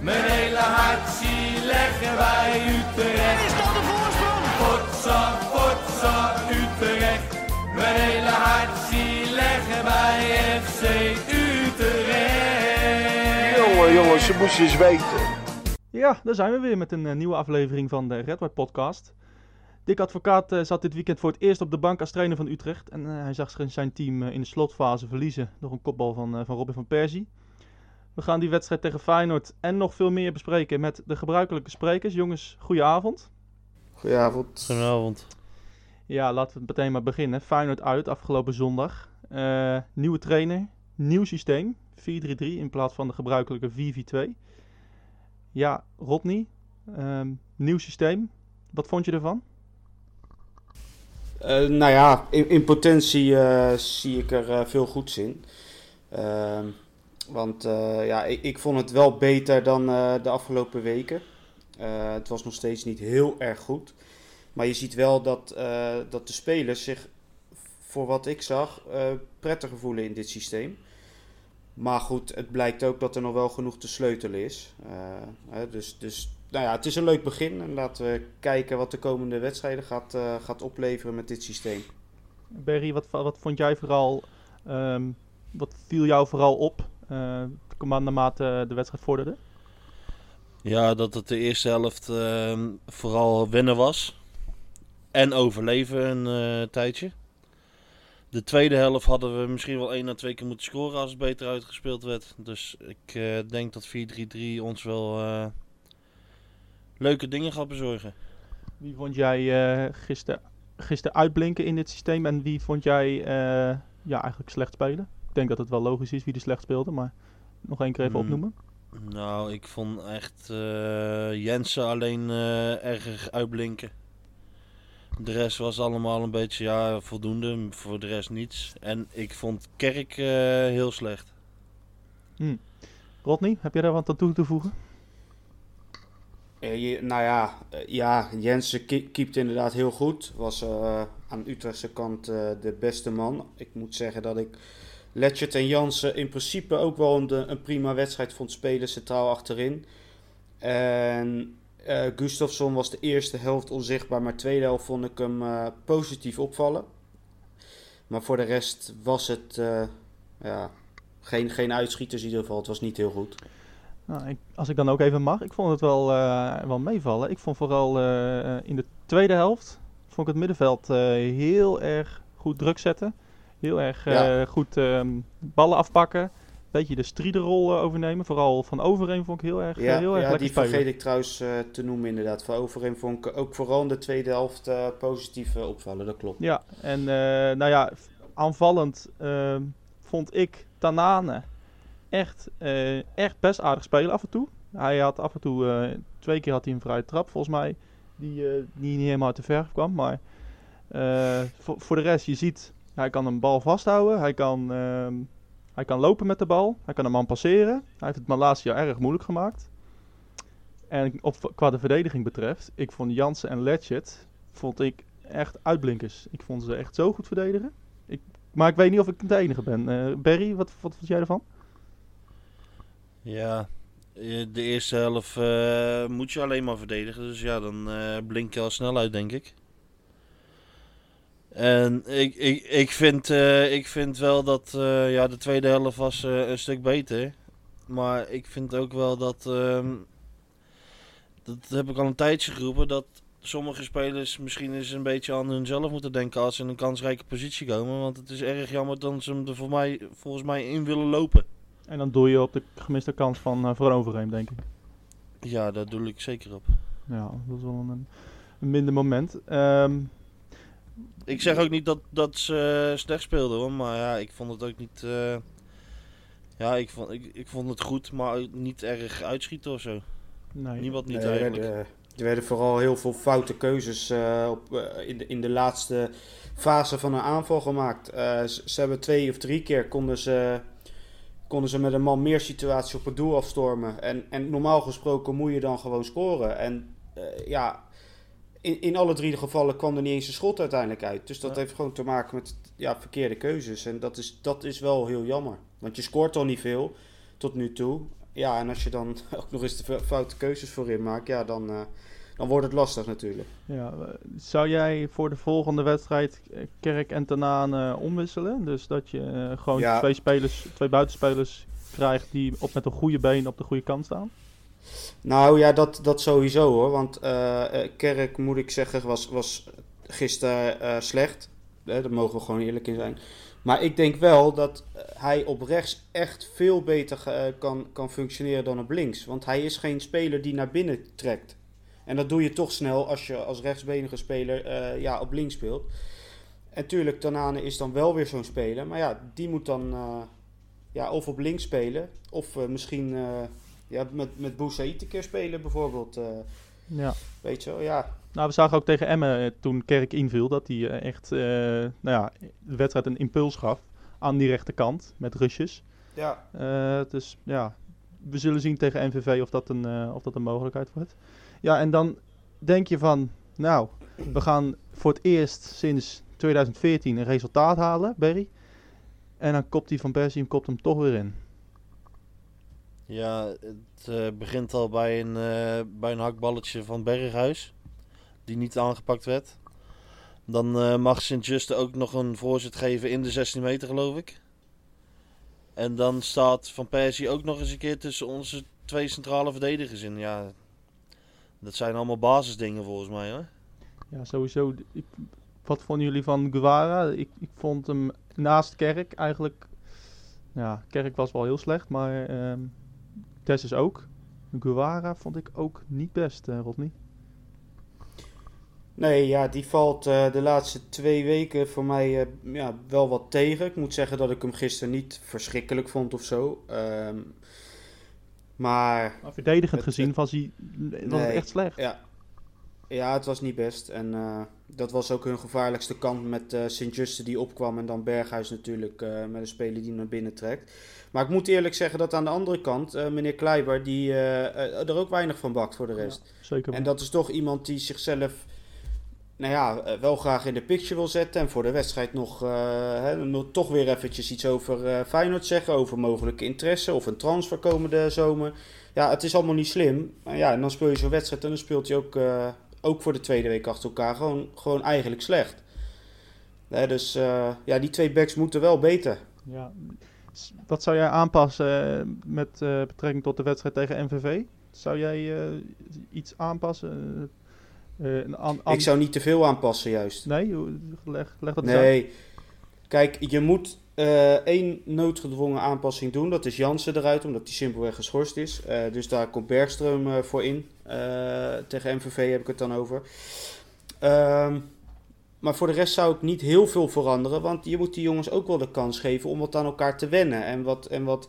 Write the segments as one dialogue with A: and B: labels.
A: Mijn hele hart zie leggen wij Utrecht.
B: Is dat de voorsprong?
A: Potsa, potsa, Utrecht. Mijn hele hart zie leggen wij FC Utrecht.
C: Jongen, jongens, ze moesten eens weten.
D: Ja, daar zijn we weer met een eh, nieuwe aflevering van de Red White Podcast. Dick Advocaat eh, zat dit weekend voor het eerst op de bank als trainer van Utrecht. En eh, hij zag zich zijn team in de slotfase verliezen door een kopbal van, van Robin van Persie. We gaan die wedstrijd tegen Feyenoord en nog veel meer bespreken met de gebruikelijke sprekers. Jongens, goedenavond.
C: Goedenavond.
E: Goedenavond.
D: Ja, laten we meteen maar beginnen. Feyenoord uit afgelopen zondag. Eh, nieuwe trainer, nieuw systeem. 4-3-3 in plaats van de gebruikelijke 4-4-2. Ja, Rodney, ehm, nieuw systeem. Wat vond je ervan?
F: Eh, nou ja, in, in potentie eh, zie ik er eh, veel goeds in. Ehm, want eh, ja, ik, ik vond het wel beter dan eh, de afgelopen weken. Eh, het was nog steeds niet heel erg goed. Maar je ziet wel dat, dat de spelers zich, voor wat ik zag, prettiger voelen in dit systeem. Maar goed, het blijkt ook dat er nog wel genoeg te sleutelen is. Dus, dus nou ja, het is een leuk begin. En laten we kijken wat de komende wedstrijden gaat, gaat opleveren met dit systeem.
D: Berry, wat, wat vond jij vooral, ehm, wat viel jou vooral op naarmate de wedstrijd vorderde?
E: Ja, dat het de eerste helft ehm, vooral winnen was. En overleven een eh, tijdje. De tweede helft hadden we misschien wel één à twee keer moeten scoren als het beter uitgespeeld werd. Dus ik eh, denk dat 4-3-3 ons wel eh, leuke dingen gaat bezorgen.
D: Wie vond jij uh, gisteren gister uitblinken in dit systeem en wie vond jij ja, eigenlijk slecht spelen? Ik denk dat het wel logisch is wie er slecht speelde, maar nog één keer even
E: Mm.
D: opnoemen.
E: Nou, ik vond echt eh, Jensen alleen eh, erg uitblinken. De rest was allemaal een beetje ja, voldoende, voor de rest niets. En ik vond Kerk eh, heel slecht.
D: Rodney, heb jij daar wat aan toe te voegen?
F: Eh, je- nou ja, ja Jensen keept inderdaad heel goed. Was eh, aan de Utrechtse kant eh, de beste man. Ik moet zeggen dat ik Letchert en Jansen in principe ook wel een, een prima wedstrijd vond spelen, centraal achterin. En eh Gustafsson was de eerste helft onzichtbaar, maar de tweede helft vond ik hem eh, positief opvallen. Maar voor de rest was het eh, ja, geen, geen uitschieters in ieder geval. Het was niet heel goed.
D: Nou, ik, als ik dan ook even mag, ik vond het wel, wel meevallen. Ik vond vooral in de tweede helft, vond ik het middenveld heel erg goed druk zetten. Heel erg eh,
F: Ja.
D: goed ehm, ballen afpakken. Beetje de striederrol eh, overnemen. Vooral van overeen vond ik heel erg,
F: Ja,
D: heel erg
F: ja
D: lekker
F: die
D: spelen.
F: vergeet ik trouwens eh, te noemen inderdaad. Van Overeem vond ik ook vooral in de tweede helft positief opvallen, dat klopt.
D: Ja, en nou ja, aanvallend ehm, vond ik Tanane echt, echt best aardig spelen af en toe. Hij had af en toe, twee keer had hij een vrije trap volgens mij, die, die niet helemaal uit de verf kwam. Maar voor, voor de rest, je ziet, hij kan een bal vasthouden, hij kan, ehm, hij kan lopen met de bal, hij kan een man passeren. Hij heeft het Malasia erg moeilijk gemaakt. En op, qua de verdediging betreft, ik vond Jansen en Letchert, vond ik echt uitblinkers. Ik vond ze echt zo goed verdedigen. Ik, maar ik weet niet of ik de enige ben. Eh Barry, wat, wat vond jij ervan?
E: Ja, eh, de eerste helft eh, moet je alleen maar verdedigen. Dus ja, dan blink je al snel uit, denk ik. En ik, ik, ik, vind, eh, ik vind wel dat eh, ja, de tweede helft was eh, een stuk beter. Maar ik vind ook wel dat, ehm, dat heb ik al een tijdje geroepen, dat sommige spelers misschien eens een beetje aan hunzelf moeten denken als ze in een kansrijke positie komen. Want het is erg jammer dat ze hem er voor mij, volgens mij in willen lopen.
D: En dan doe je op de gemiste kans van Overheem, denk ik.
E: Ja, daar doe ik zeker op.
D: Ja, dat is wel een, een minder moment. Ehm,
E: Ik zeg ook niet dat, dat ze uh, slecht speelden hoor, maar ja, ik vond het ook niet. Uh, ja, ik vond, ik, ik vond het goed, maar niet erg uitschieten of zo.
D: Nee.
E: Niemand niet
F: Nee,
E: eigenlijk.
F: Er werden, er werden vooral heel veel foute keuzes uh, op, uh, in, de, in de laatste fase van een aanval gemaakt. Uh, ze, ze, hebben twee of drie keer konden ze, konden ze met een man meer situatie op het doel afstormen. En, en normaal gesproken moet je dan gewoon scoren. En uh, ja, in, in alle drie de gevallen kwam er niet eens een schot uiteindelijk uit. Dus dat ja. heeft gewoon te maken met ja, verkeerde keuzes. En dat is, dat is wel heel jammer. Want je scoort al niet veel tot nu toe. ja, en als je dan ook nog eens de fo- foute keuzes voorin maakt, ja, dan, eh, dan wordt het lastig natuurlijk.
D: Ja, eh, zou jij voor de volgende wedstrijd eh, Kerk en Tanaan omwisselen? Dus dat je gewoon
F: Ja.
D: twee, spelers, twee buitenspelers krijgt die op, met een goede been op de goede kant staan?
F: Nou ja, dat, dat sowieso hoor. Want eh, Kerk, moet ik zeggen, was, was gisteren eh, slecht. Eh, daar mogen we gewoon eerlijk in zijn. Maar ik denk wel dat hij op rechts echt veel beter kan, kan functioneren dan op links. Want hij is geen speler die naar binnen trekt. En dat doe je toch snel als je als rechtsbenige speler ja, op links speelt. En tuurlijk, Tanane is dan wel weer zo'n speler. Maar ja, die moet dan ja, of op links spelen. Of misschien ja, met, met Boussaïd een keer spelen bijvoorbeeld. eh,
D: Ja.
F: weet je wel, ja.
D: Nou, we zagen ook tegen Emmen eh, toen Kerk inviel dat hij eh, echt nou ja, de wedstrijd een impuls gaf aan die rechterkant met rushes.
F: ja.
D: Dus ja, we zullen zien tegen NVV of dat, een, of dat een mogelijkheid wordt. Ja, en dan denk je van, nou, we gaan voor het eerst sinds 2014 een resultaat halen, Berry. En dan kopt hij van Persie hem kopt hem toch weer in.
E: Ja, het eh, begint al bij een, eh, bij een hakballetje van Berghuis. Die niet aangepakt werd. Dan eh, mag Sint-Juste ook nog een voorzet geven in de 16 meter, geloof ik. En dan staat Van Persie ook nog eens een keer tussen onze twee centrale verdedigers in. Ja, dat zijn allemaal basisdingen volgens mij hoor.
D: Ja, sowieso. Ik, wat vonden jullie van Guevara? Ik, ik vond hem naast Kerk eigenlijk... Ja, Kerk was wel heel slecht, maar ehm Is ook. Guevara vond ik ook niet best, eh Rodney.
F: Nee, ja, die valt eh, de laatste twee weken voor mij eh, ja, wel wat tegen. Ik moet zeggen dat ik hem gisteren niet verschrikkelijk vond of zo. Ehm, maar
D: Maar verdedigend
F: Het-
D: gezien
F: het-
D: was hij was het
F: Nee.
D: echt slecht.
F: ja, ja, het was niet best. En eh, dat was ook hun gevaarlijkste kant met eh Sint-Juste die opkwam. En dan Berghuis natuurlijk eh, met een speler die naar binnen trekt. Maar ik moet eerlijk zeggen dat aan de andere kant, meneer Kleiber, die er ook weinig van bakt voor de rest.
D: Zeker.
F: En dat is toch iemand die zichzelf nou ja, wel graag in de picture wil zetten. En voor de wedstrijd nog, hè, toch weer eventjes iets over Feyenoord zeggen. Over mogelijke interesse of een transfer komende zomer. Ja, het is allemaal niet slim. Maar ja, en dan speel je zo'n wedstrijd en dan speelt hij ook, ook voor de tweede week achter elkaar gewoon, gewoon eigenlijk slecht. Hè, dus eh, ja, die twee backs moeten wel beter.
D: Ja. Wat zou jij aanpassen eh, met eh, betrekking tot de wedstrijd tegen MVV? Zou jij iets aanpassen? Een an- an-
F: Ik zou niet te veel aanpassen juist.
D: Nee, leg, leg dat eens uit.
F: Nee. Kijk, je moet eh, één noodgedwongen aanpassing doen. Dat is Jansen eruit, omdat hij simpelweg geschorst is. Eh, dus daar komt Bergström eh, voor in. Eh, tegen MVV heb ik het dan over. Ehm, maar voor de rest zou ik niet heel veel veranderen. Want je moet die jongens ook wel de kans geven om wat aan elkaar te wennen. En wat, en wat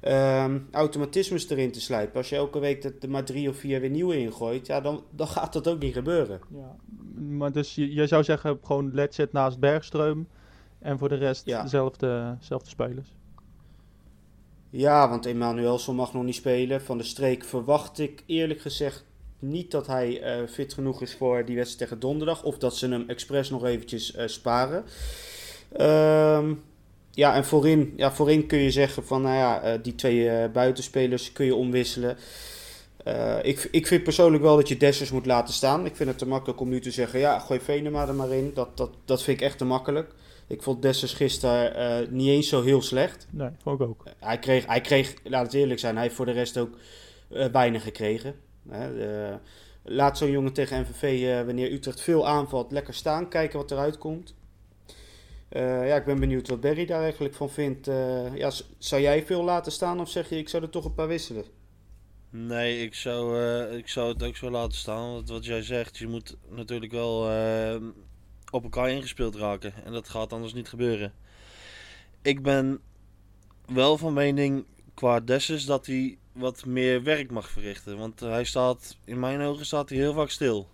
F: ehm, automatismes erin te slijpen. Als je elke week er maar drie of vier weer nieuwe ingooit, ja, dan, dan gaat dat ook niet gebeuren.
D: Ja. Maar dus je, zou zeggen gewoon let's naast Bergström en voor de rest
F: Ja.
D: dezelfde, dezelfde spelers.
F: Ja, want Emmanuelson mag nog niet spelen. Van de streek verwacht ik eerlijk gezegd niet dat hij eh, fit genoeg is voor die wedstrijd tegen donderdag. Of dat ze hem expres nog eventjes eh, sparen. Ehm, ja, en voorin, ja, voorin kun je zeggen van, nou ja, eh, die twee buitenspelers kun je omwisselen. Ik, ik vind persoonlijk wel dat je Dessers moet laten staan. Ik vind het te makkelijk om nu te zeggen, ja, gooi Venema er maar in. Dat, dat, dat vind ik echt te makkelijk. Ik vond Dessers gisteren eh, niet eens zo heel slecht.
D: Nee, vond ik ook.
F: Hij kreeg, hij kreeg, laat het eerlijk zijn, hij heeft voor de rest ook eh, weinig gekregen. Hè, laat zo'n jongen tegen MVV, eh, wanneer Utrecht veel aanvalt, lekker staan, kijken wat eruit komt. Eh, ja, ik ben benieuwd wat Berry daar eigenlijk van vindt. Eh, ja, zou jij veel laten staan of zeg je, ik zou er toch een paar wisselen?
E: Nee, ik zou, eh, ik zou het ook zo laten staan. Want wat jij zegt, je moet natuurlijk wel eh, op elkaar ingespeeld raken. En dat gaat anders niet gebeuren. Ik ben wel van mening qua Dessus dat hij wat meer werk mag verrichten. Want hij staat, in mijn ogen staat hij heel vaak stil.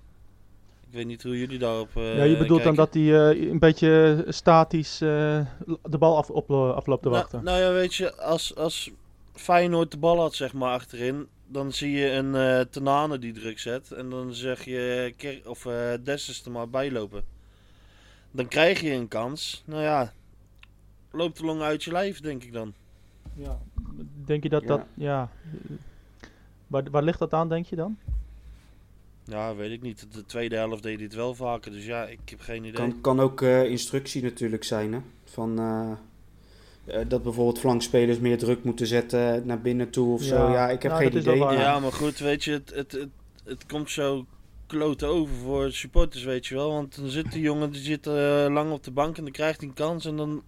E: Ik weet niet hoe jullie daarop eh
D: ja, je bedoelt dan dat hij eh, een beetje statisch eh, de bal af, op, afloopt te
E: Nou,
D: wachten.
E: nou ja, weet je, als, als Feyenoord de bal had, zeg maar, achterin, dan zie je een Tenane die druk zet. En dan zeg je, Ker of Dessus er maar bij lopen. Dan krijg je een kans. Nou ja, loopt de long uit je lijf, denk ik dan.
D: Ja. Denk je dat
F: Ja.
D: dat, ja... Waar, waar ligt dat aan, denk je dan?
E: Ja, weet ik niet. De tweede helft deed het wel vaker, dus ja, ik heb geen idee.
F: Kan, kan ook eh, instructie natuurlijk zijn, hè? Van, eh, eh, dat bijvoorbeeld flankspelers meer druk moeten zetten naar binnen toe of zo.
D: Ja,
F: Ja, ik heb
D: nou,
F: geen idee.
E: Ja, maar goed, weet je, het, het, het, het komt zo kloten over voor supporters, weet je wel. Want dan zit die jongen, die zit eh, lang op de bank en dan krijgt hij een kans en dan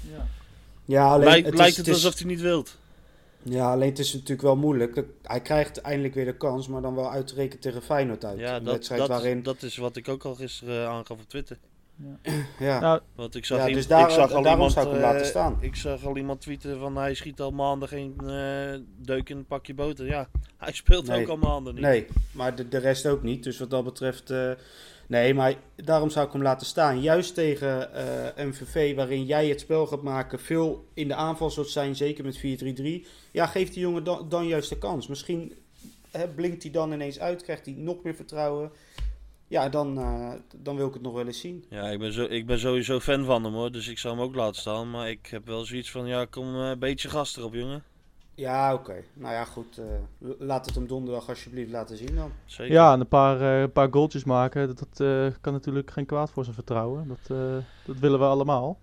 D: Ja.
F: Ja, alleen
E: lijkt,
F: het,
E: lijkt
F: is,
E: het
F: is-
E: alsof hij niet wilt.
F: ja, alleen het is natuurlijk wel moeilijk. Hij krijgt eindelijk weer de kans, maar dan wel uitrekend tegen Feyenoord uit.
E: Ja, dat,
F: wedstrijd
E: dat,
F: waarin...
E: is, dat is wat ik ook al gisteren eh, aangaf op Twitter.
F: Ja.
D: Nou,
E: Want ik zag,
F: Ja, dus daar-
E: ik zag al
F: daarom
E: iemand,
F: zou ik hem
E: eh,
F: laten staan.
E: Ik zag al iemand tweeten van hij schiet al maanden geen eh, deuk in een pakje boter. Ja, hij speelt
F: Nee.
E: ook al maanden niet.
F: Nee, maar de, de rest ook niet. Dus wat dat betreft... eh, nee, maar daarom zou ik hem laten staan. Juist tegen eh, MVV, waarin jij het spel gaat maken... veel in de aanval zult zijn, zeker met 4-3-3... Ja, geef die jongen dan, dan juist de kans. Misschien hè, blinkt hij dan ineens uit, krijgt hij nog meer vertrouwen. Ja, dan, eh, dan wil ik het nog wel eens zien.
E: Ja, ik ben, zo, ik ben sowieso fan van hem hoor, dus ik zou hem ook laten staan. Maar ik heb wel zoiets van, ja, kom eh, een beetje gas erop, jongen.
F: Ja, oké. Nou ja, goed. eh, laat het hem donderdag alsjeblieft laten zien dan.
E: Zeker.
D: Ja, en een paar, eh, een paar goaltjes maken, dat, dat eh, kan natuurlijk geen kwaad voor zijn vertrouwen. Dat, eh, dat willen we allemaal.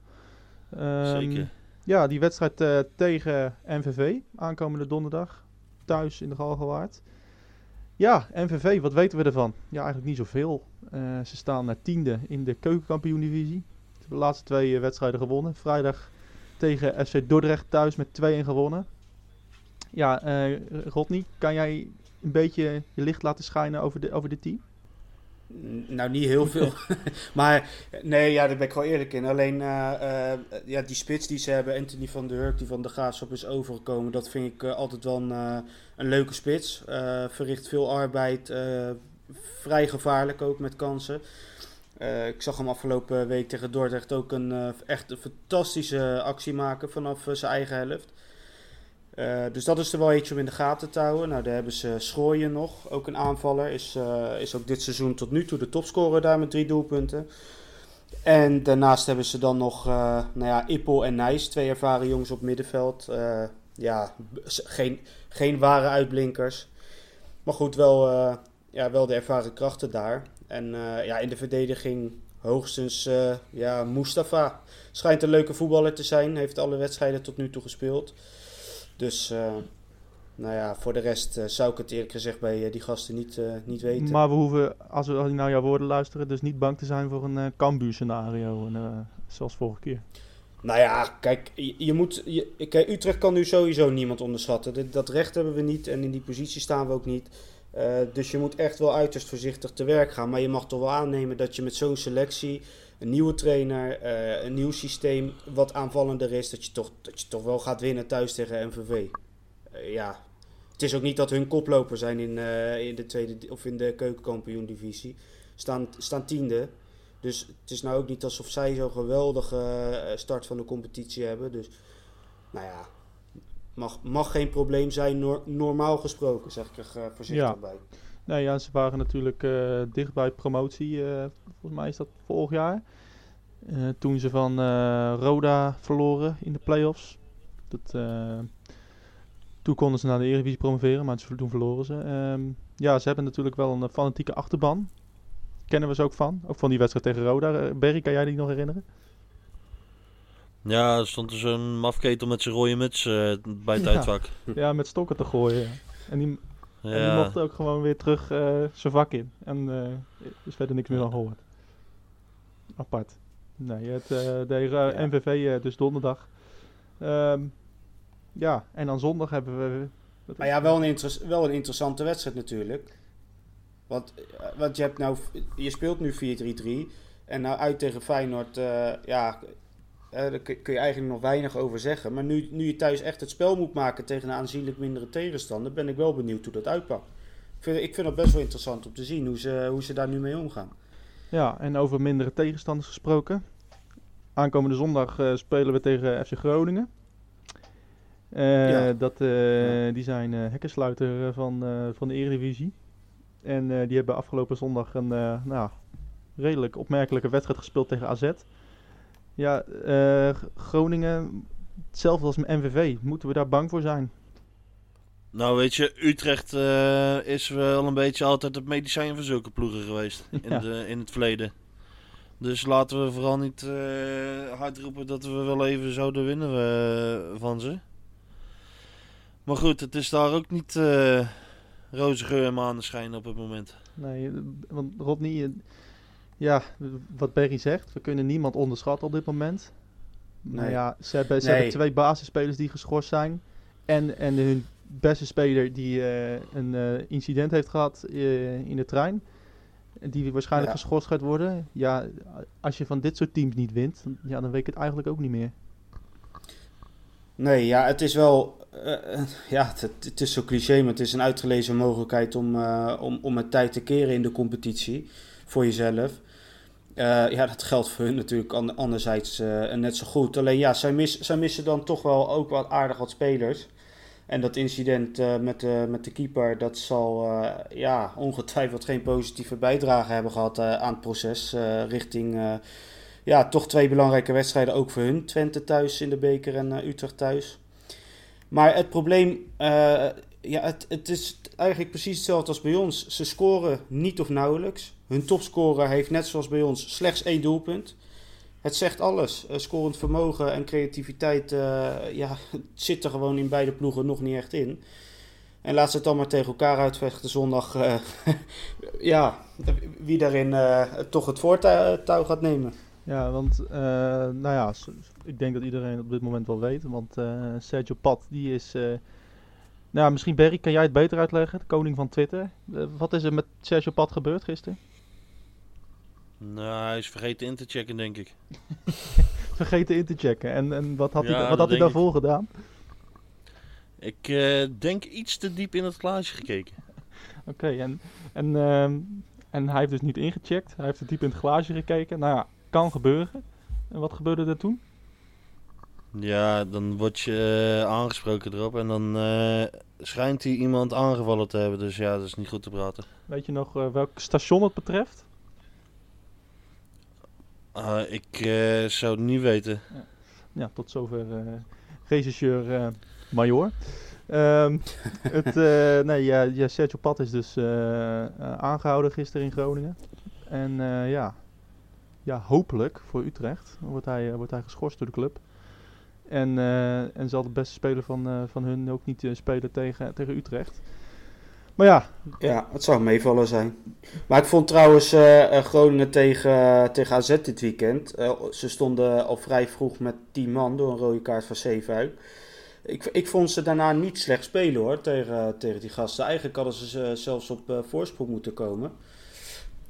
D: Ehm,
E: Zeker.
D: Ja, die wedstrijd eh, tegen MVV, aankomende donderdag, thuis in de Galgenwaard. Ja, MVV, wat weten we ervan? Ja, eigenlijk niet zoveel. Eh, ze staan naar tiende in de keukenkampioen-divisie. Ze hebben de laatste twee eh, wedstrijden gewonnen. Vrijdag tegen FC Dordrecht thuis met 2-1 gewonnen. Ja, eh Rodney, kan jij een beetje je licht laten schijnen over, de, over dit team?
F: Nou, niet heel veel. maar nee, ja, daar ben ik wel eerlijk in. Alleen eh, eh, ja, die spits die ze hebben, Anthony van der Hurk, die van de Graafschap is overgekomen. Dat vind ik eh, altijd wel een, een leuke spits. Verricht veel arbeid. vrij gevaarlijk ook met kansen. Ik zag hem afgelopen week tegen Dordrecht ook een echt een fantastische actie maken vanaf zijn eigen helft. Eh, dus dat is er wel eentje om in de gaten te houden. Nou, daar hebben ze Schrooien nog, ook een aanvaller. Is, eh, is ook dit seizoen tot nu toe de topscorer daar met drie doelpunten. En daarnaast hebben ze dan nog eh, nou ja, Ippel en Nijs, twee ervaren jongens op middenveld. Ja, geen, geen ware uitblinkers. Maar goed, wel, ja, wel de ervaren krachten daar. En ja, in de verdediging hoogstens ja, Mustafa. Schijnt een leuke voetballer te zijn. Heeft alle wedstrijden tot nu toe gespeeld. Dus eh, nou ja, voor de rest eh, zou ik het eerlijk gezegd bij eh, die gasten niet, niet weten.
D: Maar we hoeven, als we naar jouw woorden luisteren, dus niet bang te zijn voor een Cambuur scenario. En, eh, zoals vorige keer.
F: Nou ja, kijk, je, je moet, je, kijk, Utrecht kan nu sowieso niemand onderschatten. Dat, dat recht hebben we niet en in die positie staan we ook niet. Dus je moet echt wel uiterst voorzichtig te werk gaan. Maar je mag toch wel aannemen dat je met zo'n selectie, een nieuwe trainer, eh, een nieuw systeem wat aanvallender is, dat je, toch, dat je toch wel gaat winnen thuis tegen MVV. Eh, ja, het is ook niet dat hun koploper zijn in, eh, in de tweede of in de keukenkampioen-divisie. Staan, staan tiende. Dus het is nou ook niet alsof zij zo'n geweldige start van de competitie hebben. Dus nou ja, mag, mag geen probleem zijn, nor- normaal gesproken, zeg ik er voorzichtig
D: Ja.
F: bij.
D: Nee, ja, ze waren natuurlijk eh, dicht bij promotie. eh, volgens mij is dat vorig jaar. Eh, toen ze van Roda verloren in de play-offs. Dat, toen konden ze naar de Eredivisie promoveren, maar toen verloren ze. Ehm, ja, ze hebben natuurlijk wel een fanatieke achterban. Kennen we ze ook van. Ook van die wedstrijd tegen Roda. Berry, kan jij die nog herinneren?
E: Ja, er stond er zo'n mafketel met zijn rode muts bij het
D: Ja.
E: uitvak.
D: Ja, met stokken te gooien. ja. En die, en die
E: Ja,
D: mocht ook gewoon weer terug eh, zijn vak in. En eh, er is verder niks meer van gehoord. Apart. Nee, het, eh, de eh,
F: Ja.
D: MVV eh, dus donderdag. Ehm, ja, en dan zondag hebben we...
F: Maar ja, wel een, wel een interessante wedstrijd natuurlijk. Want, want je, hebt nou, je speelt nu 4-3-3. En nou uit tegen Feyenoord, eh, ja, eh, daar kun je eigenlijk nog weinig over zeggen. Maar nu, nu je thuis echt het spel moet maken tegen een aanzienlijk mindere tegenstander, ben ik wel benieuwd hoe dat uitpakt. Ik vind, ik vind het best wel interessant om te zien hoe ze, hoe ze daar nu mee omgaan.
D: Ja, en over mindere tegenstanders gesproken. Aankomende zondag eh, spelen we tegen FC Groningen. Eh,
F: Ja.
D: dat,
F: Ja.
D: Die zijn hekkensluiter van, van de Eredivisie. En die hebben afgelopen zondag een nou, redelijk opmerkelijke wedstrijd gespeeld tegen AZ. Ja, eh, Groningen hetzelfde als mijn MVV. Moeten we daar bang voor zijn?
E: Nou, weet je, Utrecht eh, is wel een beetje altijd het medicijn van zulke ploegen geweest in, de, in het verleden. Dus laten we vooral niet eh, hard roepen dat we wel even zouden winnen van ze. Maar goed, het is daar ook niet roze geur en maneschijn op het moment.
D: Nee, want Rodney, ja, wat Berry zegt, we kunnen niemand onderschatten op dit moment. Maar
F: Nee.
D: ja, ze hebben, ze
F: Nee.
D: hebben twee basisspelers die geschorst zijn. En, en hun beste speler die eh, een eh, incident heeft gehad eh, in de trein. Die waarschijnlijk
F: Ja.
D: geschorst gaat worden. Ja, als je van dit soort teams niet wint, ja, dan weet ik het eigenlijk ook niet meer.
F: Nee, ja, het is wel. ja, het, het is zo cliché, maar het is een uitgelezen mogelijkheid om, om, om het tijd te keren in de competitie. Voor jezelf. Eh, ja, dat geldt voor hun natuurlijk an- anderzijds eh, net zo goed. Alleen ja, zij, mis, zij missen dan toch wel ook wat aardig wat spelers. En dat incident eh, met, de, met de keeper, dat zal ja, ongetwijfeld geen positieve bijdrage hebben gehad eh, aan het proces. richting ja, toch twee belangrijke wedstrijden ook voor hun. Twente thuis in de beker en Utrecht thuis. Maar het probleem, ja, het, het is eigenlijk precies hetzelfde als bij ons. Ze scoren niet of nauwelijks. Hun topscorer heeft net zoals bij ons slechts één doelpunt. Het zegt alles. Eh, scorend vermogen en creativiteit eh, ja, zit er gewoon in beide ploegen nog niet echt in. En laat ze het dan maar tegen elkaar uitvechten zondag. eh, ja, wie daarin toch het voortouw gaat nemen.
D: Ja, want nou ja, ik denk dat iedereen op dit moment wel weet. Want Sergio Pat, die is. Nou, misschien Berry, kan jij het beter uitleggen? De koning van Twitter. Eh, wat is er met Sergio Pat gebeurd gisteren?
E: Nou, hij is vergeten in te checken, denk ik.
D: Vergeten in te checken. En, en wat had
E: Ja,
D: hij, wat had hij
E: ik.
D: daarvoor gedaan?
E: Ik eh, denk iets te diep in het glaasje gekeken.
D: Oké, en, en, ehm, en hij heeft dus niet ingecheckt. Hij heeft er diep in het glaasje gekeken. Nou ja, kan gebeuren. En wat gebeurde er toen?
E: Ja, dan word je eh, aangesproken erop en dan eh, schijnt hij iemand aangevallen te hebben. Dus ja, dat is niet goed te praten.
D: Weet je nog eh, welk station het betreft?
E: Ik zou het niet weten.
D: Ja, tot zover regisseur Major. Ehm, het, eh, nee, ja, ja, Sergio Pat is dus eh, eh, aangehouden gisteren in Groningen. En ja, ja, hopelijk voor Utrecht wordt hij, wordt hij geschorst door de club. En, eh, en zal de beste speler van, eh, van hun ook niet eh, spelen tegen, tegen Utrecht. Maar ja,
F: Ja, het zou meevallen zijn. Maar ik vond trouwens Groningen tegen, tegen AZ dit weekend. ze stonden al vrij vroeg met 10 man door een rode kaart van Zeefuik. Ik, ik vond ze daarna niet slecht spelen hoor, tegen, tegen die gasten. Eigenlijk hadden ze ze zelfs op eh, voorsprong moeten komen.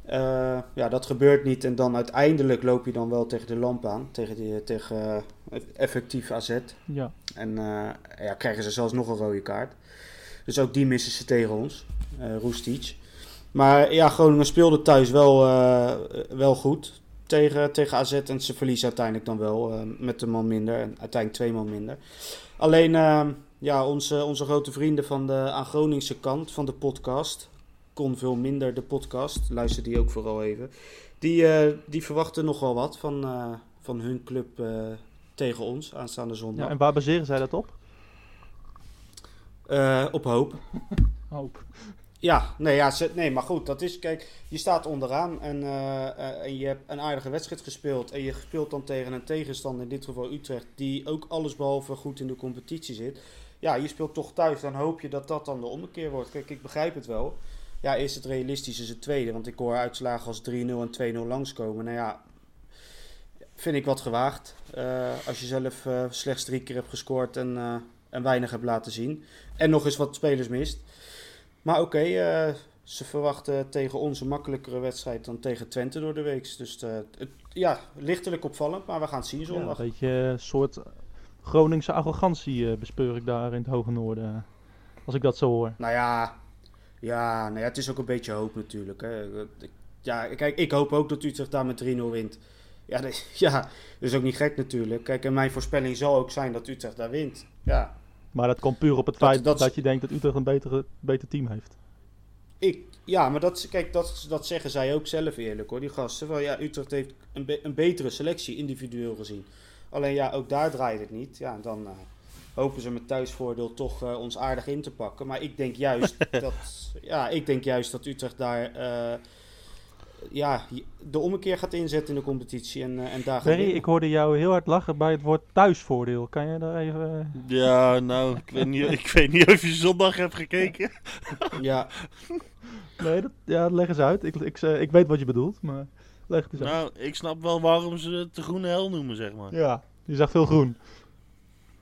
F: Eh, ja, dat gebeurt niet. En dan uiteindelijk loop je dan wel tegen de lamp aan. Tegen, die, tegen eh, effectief AZ.
D: ja,
F: En eh, ja, krijgen ze zelfs nog een rode kaart. Dus ook die missen ze tegen ons, eh Roestic. Maar ja, Groningen speelde thuis wel, wel goed tegen, tegen AZ. En ze verliezen uiteindelijk dan wel met een man minder. En uiteindelijk twee man minder. Alleen ja, onze, onze grote vrienden van de aan Groningse kant van de podcast... Kon veel minder de podcast. Luister die ook vooral even. Die, eh, die verwachten nog wel wat van, eh, van hun club eh, tegen ons aanstaande zondag.
D: ja, en waar baseren zij dat op?
F: Eh, op hoop.
D: Hoop.
F: Ja, nee, ja, ze- nee, maar goed, dat is, kijk, je staat onderaan en, en je hebt een aardige wedstrijd gespeeld. En je speelt dan tegen een tegenstander, in dit geval Utrecht, die ook allesbehalve goed in de competitie zit. Ja, je speelt toch thuis, dan hoop je dat dat dan de ommekeer wordt. Kijk, ik begrijp het wel. Ja, is het realistisch, is het tweede. Want ik hoor uitslagen als 3-0 en 2-0 langskomen. Nou ja, vind ik wat gewaagd. Eh, als je zelf eh, slechts drie keer hebt gescoord en, eh, en weinig hebt laten zien. En nog eens wat spelers mist. Maar oké, ze verwachten tegen ons een makkelijkere wedstrijd dan tegen Twente door de week. Dus het, ja, lichtelijk opvallend, maar we gaan het zien
D: Ja, een
F: zondag.
D: beetje een soort Groningse arrogantie bespeur ik daar in het Hoge Noorden. Als ik dat zo hoor.
F: Nou ja, ja, nou ja, het is ook een beetje hoop natuurlijk. Hè. Ja, kijk, ik hoop ook dat Utrecht daar met 3-0 wint. Ja, dat, ja, dat is ook niet gek natuurlijk. Kijk, en mijn voorspelling zal ook zijn dat Utrecht daar wint. Ja,
D: Maar dat komt puur op het
F: Dat-
D: feit dat,
F: dat-
D: je denkt dat Utrecht een betere, beter team heeft.
F: ik, ja maar dat, kijk, dat, dat zeggen zij ook zelf eerlijk hoor, die gasten. Van, ja, Utrecht heeft een, be- een betere selectie individueel gezien. Alleen ja, ook daar draait het niet. Ja, dan eh, hopen ze met thuisvoordeel toch eh, ons aardig in te pakken. Maar ik denk juist dat, ja, ik denk juist dat Utrecht daar eh, ja, de ommekeer gaat inzetten in de competitie. En, eh, en daar
D: Berry, ik hoorde jou heel hard lachen bij het woord thuisvoordeel. Kan je daar even...
E: Ja, nou, ik weet, niet, ik weet niet of je zondag hebt gekeken.
F: Ja,
D: Nee, dat, ja, leg eens uit. Ik, ik, eh, ik weet wat je bedoelt, maar leg het eens uit.
E: Nou, ik snap wel waarom ze het de groene hel noemen, zeg maar.
D: Ja, je zag veel groen.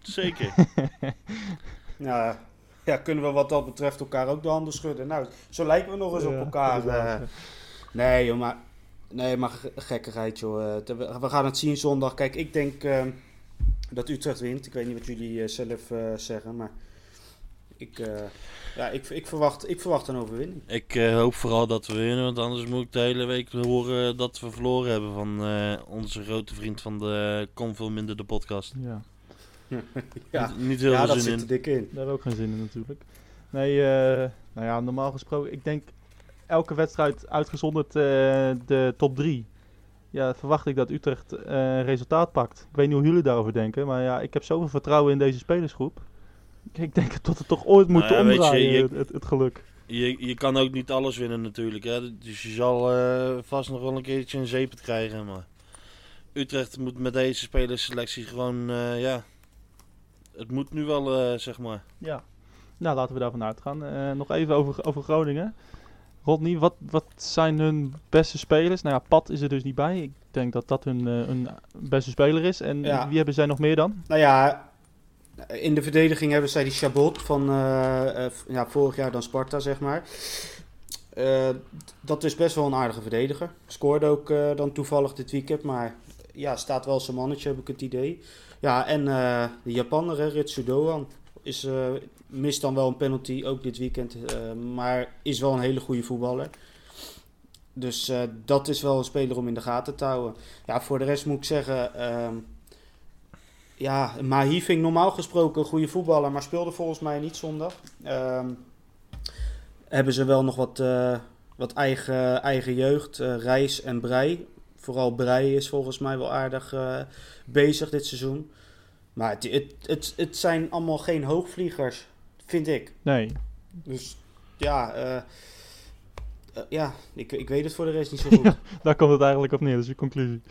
E: Zeker.
F: nou, ja, kunnen we wat dat betreft elkaar ook de handen schudden. Nou, zo lijken we nog eens op
D: Ja,
F: elkaar. eh. nee, joh, maar, nee, maar ge- gekkigheid, joh. Eh, we gaan het zien zondag. Kijk, ik denk eh, dat Utrecht wint. Ik weet niet wat jullie eh, zelf eh, zeggen, maar ik, eh, ja, ik, ik, verwacht, ik verwacht een overwinning.
E: ik eh, hoop vooral dat we winnen, want anders moet ik de hele week horen dat we verloren hebben van eh, onze grote vriend van de Kom Veel Minder de podcast.
D: Ja,
F: Ja,
E: Niet, niet heel
F: ja
E: veel
F: dat
E: zin
F: zit
E: in.
F: er dik in.
D: daar ook geen zin in natuurlijk. Nee, eh, nou ja, normaal gesproken, ik denk elke wedstrijd uitgezonderd eh, de top 3. Ja, verwacht ik dat Utrecht eh, resultaat pakt. Ik weet niet hoe jullie daarover denken, maar ja, ik heb zoveel vertrouwen in deze spelersgroep. Ik denk dat het toch ooit moet
E: Nou ja, weet je,
D: omdraaien,
E: je-
D: het, geluk.
E: Je, je kan ook niet alles winnen natuurlijk. Hè? Dus je zal eh, vast nog wel een keertje een zeepet krijgen. Maar Utrecht moet met deze spelerselectie gewoon, eh, ja... Het moet nu wel, eh, zeg maar.
D: Ja, nou laten we daarvan uitgaan. Eh nog even over, over Groningen. Rodney, wat, wat zijn hun beste spelers? Nou ja, Pat is er dus niet bij. Ik denk dat dat hun, eh, hun beste speler is. En
F: Ja.
D: wie hebben zij nog meer dan?
F: Nou ja, in de verdediging hebben zij die Chabot van ja, vorig jaar dan Sparta, zeg maar. Eh, dat is best wel een aardige verdediger. Scoorde ook eh, dan toevallig dit weekend, maar ja, staat wel zijn mannetje, heb ik het idee. Ja, en eh, de Japaner, Ritsu Doan, is, eh, mist dan wel een penalty, ook dit weekend. eh, maar is wel een hele goede voetballer. Dus dat is wel een speler om in de gaten te houden. Ja, voor de rest moet ik zeggen... ehm, ja, Mahi vind ik normaal gesproken een goede voetballer, maar speelde volgens mij niet zondag. Ehm, hebben ze wel nog wat, wat eigen, eigen jeugd, Reis en Brei. Vooral Brei is volgens mij wel aardig eh, bezig dit seizoen. Maar het, het, het, het zijn allemaal geen hoogvliegers, vind ik.
D: Nee,
F: Dus ja, eh, eh, ja ik, ik weet het voor de rest niet zo goed.
D: daar komt het eigenlijk op neer. Dat is je conclusie.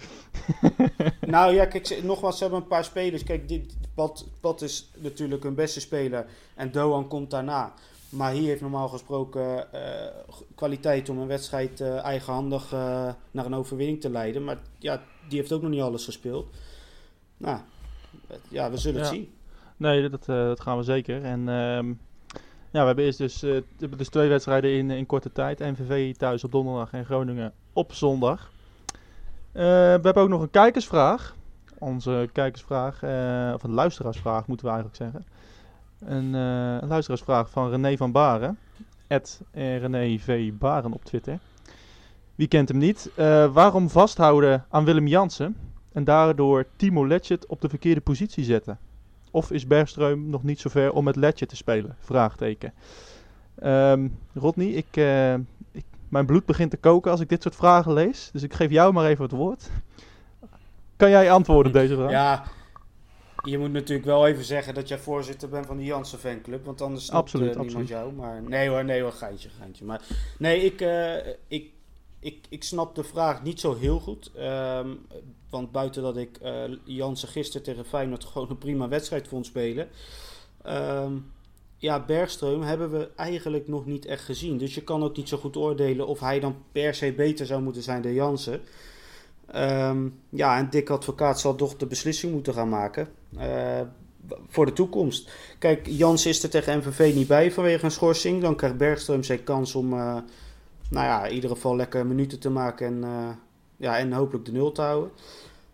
F: Nou ja, kijk, nogmaals, ze hebben een paar spelers. Kijk, dit, Pat, Pat is natuurlijk hun beste speler en Doan komt daarna. Maar hier heeft normaal gesproken eh, kwaliteit om een wedstrijd eh, eigenhandig eh, naar een overwinning te leiden. Maar ja, die heeft ook nog niet alles gespeeld. Nou, ja, we zullen het
D: Ja.
F: zien.
D: Nee, dat, dat gaan we zeker. En ehm, ja, we hebben eerst dus, dus twee wedstrijden in, in korte tijd. NVV thuis op donderdag en Groningen op zondag. We hebben ook nog een kijkersvraag. Onze kijkersvraag, of een luisteraarsvraag moeten we eigenlijk zeggen. Een, eh, een luisteraarsvraag van René van Baren. At eh, René V. Baren op Twitter. Wie kent hem niet? Eh, waarom vasthouden aan Willem Jansen en daardoor Timo Letchert op de verkeerde positie zetten? Of is Bergström nog niet zover om met Letje te spelen? Vraagteken. Ehm Rodney, ik, ik, mijn bloed begint te koken als ik dit soort vragen lees. Dus ik geef jou maar even het woord. Kan jij antwoorden op deze vraag?
F: Ja, je moet natuurlijk wel even zeggen dat jij voorzitter bent van de Jansen fanclub. Want anders snapt
D: Absoluut,
F: eh, niemand
D: absoluut.
F: jou. Maar nee hoor, nee hoor, geintje, geintje. Maar nee, ik, eh, ik, ik, ik snap de vraag niet zo heel goed. Ehm, want buiten dat ik eh Jansen gisteren tegen Feyenoord gewoon een prima wedstrijd vond spelen. Ehm, ja, Bergström hebben we eigenlijk nog niet echt gezien. Dus je kan ook niet zo goed oordelen of hij dan per se beter zou moeten zijn dan Jansen. Ehm, ja, en Dick Advocaat zal toch de beslissing moeten gaan maken. Eh, voor de toekomst. Kijk, Jans is er tegen MVV niet bij vanwege een schorsing. Dan krijgt Bergström zijn kans om, eh, nou ja, in ieder geval lekker minuten te maken en, eh, ja, en hopelijk de nul te houden.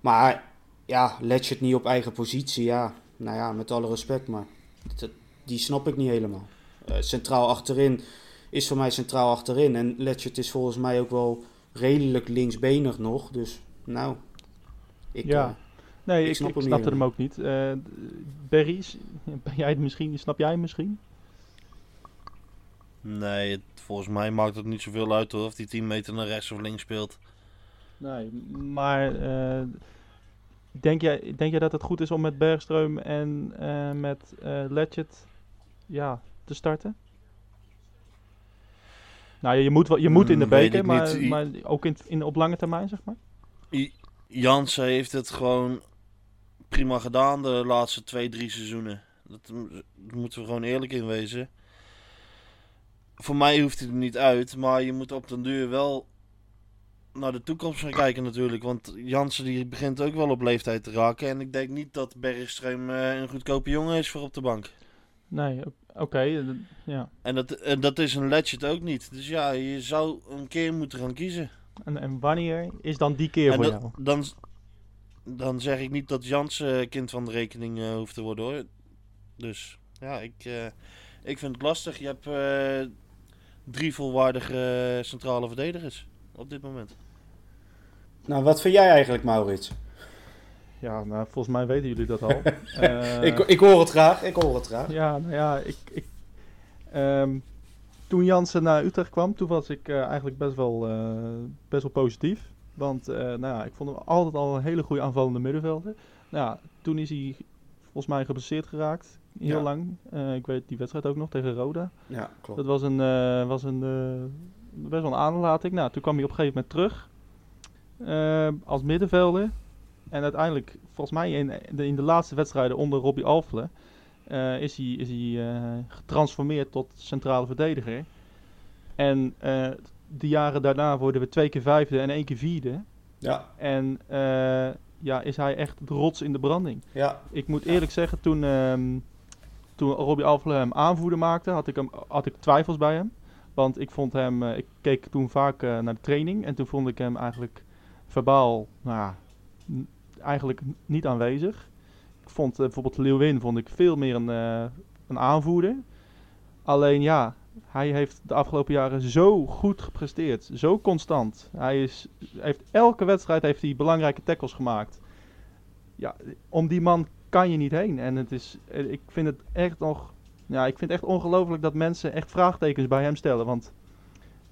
F: Maar ja, Letchert niet op eigen positie, ja, nou ja, met alle respect, maar dat- die snap ik niet helemaal. Centraal achterin is voor mij centraal achterin. En Letchert is volgens mij ook wel redelijk linksbenig nog. Dus nou, ik,
D: Ja. Nee,
F: ik
D: ik,
F: snap
D: ik
F: hem
D: snapte hem ook niet. Eh Berry, s- ben jij het misschien, snap jij hem misschien?
E: Nee, het- volgens mij maakt het niet zoveel uit hoor, of die 10 meter naar rechts of links speelt.
D: Nee, maar eh, denk, jij, denk jij dat het goed is om met Bergström en eh met eh Letchert ja, te starten? Nou ja, je moet, wel, je moet in de
E: weet
D: beker, maar, maar ook in, in, op lange termijn, zeg maar.
E: I- Jansen heeft het gewoon prima gedaan de laatste twee, drie seizoenen. Dat, daar moeten we gewoon eerlijk in wezen. Voor mij hoeft hij er niet uit, maar je moet op den duur wel naar de toekomst gaan kijken natuurlijk. Want Jansen die begint ook wel op leeftijd te raken. En ik denk niet dat Bergström eh, een goedkope jongen is voor op de bank.
D: Nee, oké. eh, ja.
E: En dat, en dat is een Legend ook niet. Dus ja, je zou een keer moeten gaan kiezen.
D: En, en wanneer is dan die keer
E: En
D: voor
E: dat-
D: jou?
E: dan, dan zeg ik niet dat Jansen kind van de rekening eh, hoeft te worden hoor. Dus ja, ik, eh, ik vind het lastig. Je hebt eh, drie volwaardige eh, centrale verdedigers op dit moment.
F: Nou, wat vind jij eigenlijk, Maurits?
D: Ja, nou, volgens mij weten jullie dat al. Eh,
F: ik, ik hoor het graag, ik hoor het graag.
D: Ja, nou ja, ik, ik, ehm, toen Jansen naar Utrecht kwam, toen was ik eh, eigenlijk best wel, eh, best wel positief. Want eh, nou ja, ik vond hem altijd al een hele goede aanvallende middenvelder. Nou, toen is hij volgens mij geblesseerd geraakt, heel
F: Ja.
D: lang. Eh, ik weet die wedstrijd ook nog tegen Roda.
F: Ja, klopt.
D: Dat was een, eh, was een best wel een aanlating. Nou, toen kwam hij op een gegeven moment terug als middenvelder. En uiteindelijk, volgens mij in de, in de laatste wedstrijden onder Robbie Alfle, is hij, is hij getransformeerd tot centrale verdediger. En de jaren daarna worden we twee keer vijfde en één keer vierde.
F: Ja,
D: En eh, ja, is hij echt de rots in de branding.
F: ja,
D: Ik moet eerlijk zeggen, toen, ehm, toen Robbie Alfle hem aanvoerder maakte, had ik, hem, had ik twijfels bij hem. Want ik vond hem, eh, ik keek toen vaak eh, naar de training en toen vond ik hem eigenlijk verbaal, nou ja, eigenlijk niet aanwezig. Ik vond bijvoorbeeld Leeuwin vond ik veel meer een, eh, een aanvoerder. Alleen ja, hij heeft de afgelopen jaren zo goed gepresteerd, zo constant. Hij is, heeft, elke wedstrijd heeft hij belangrijke tackles gemaakt. Ja, om die man kan je niet heen. En het is, eh, ik vind het echt nog, ja, ik vind het echt ongelooflijk dat mensen echt vraagtekens bij hem stellen. Want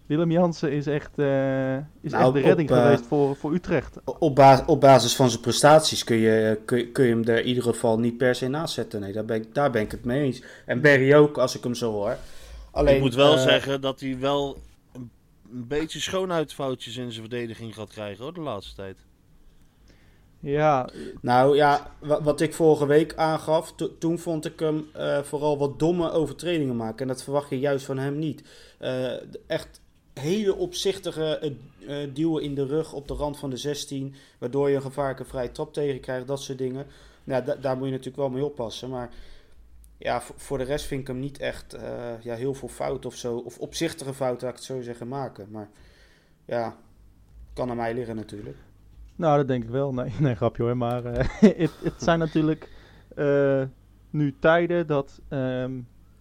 D: Willem Jansen is echt, eh, is
F: Nou,
D: echt de redding
F: op, eh,
D: geweest voor, voor Utrecht.
F: op, ba- op basis van zijn prestaties kun je, kun, je- kun je hem er in ieder geval niet per se naast zetten. Nee, daar ben ik, daar ben ik het mee eens. En Barry ook, als ik hem zo hoor. Alleen,
E: ik moet wel
F: eh,
E: zeggen dat hij wel een, een beetje schoonheidsfoutjes in zijn verdediging gaat krijgen hoor, de laatste tijd.
D: Ja,
F: Nou ja, wa- wat ik vorige week aangaf, to- toen vond ik hem eh, vooral wat domme overtredingen maken. En dat verwacht je juist van hem niet. Eh, echt hele opzichtige duwen in de rug op de rand van de 16, waardoor je een gevaarlijke vrije trap tegen krijgt, dat soort dingen. Nou, da- daar moet je natuurlijk wel mee oppassen. Maar ja, voor, de rest vind ik hem niet echt eh, ja, heel veel fout of zo. Of opzichtige fouten, laat ik het zo zeggen, maken. Maar ja, kan aan mij liggen natuurlijk.
D: nou dat denk ik wel. Nee, nee grapje hoor. Maar eh, het, zijn natuurlijk eh, nu tijden dat ehm,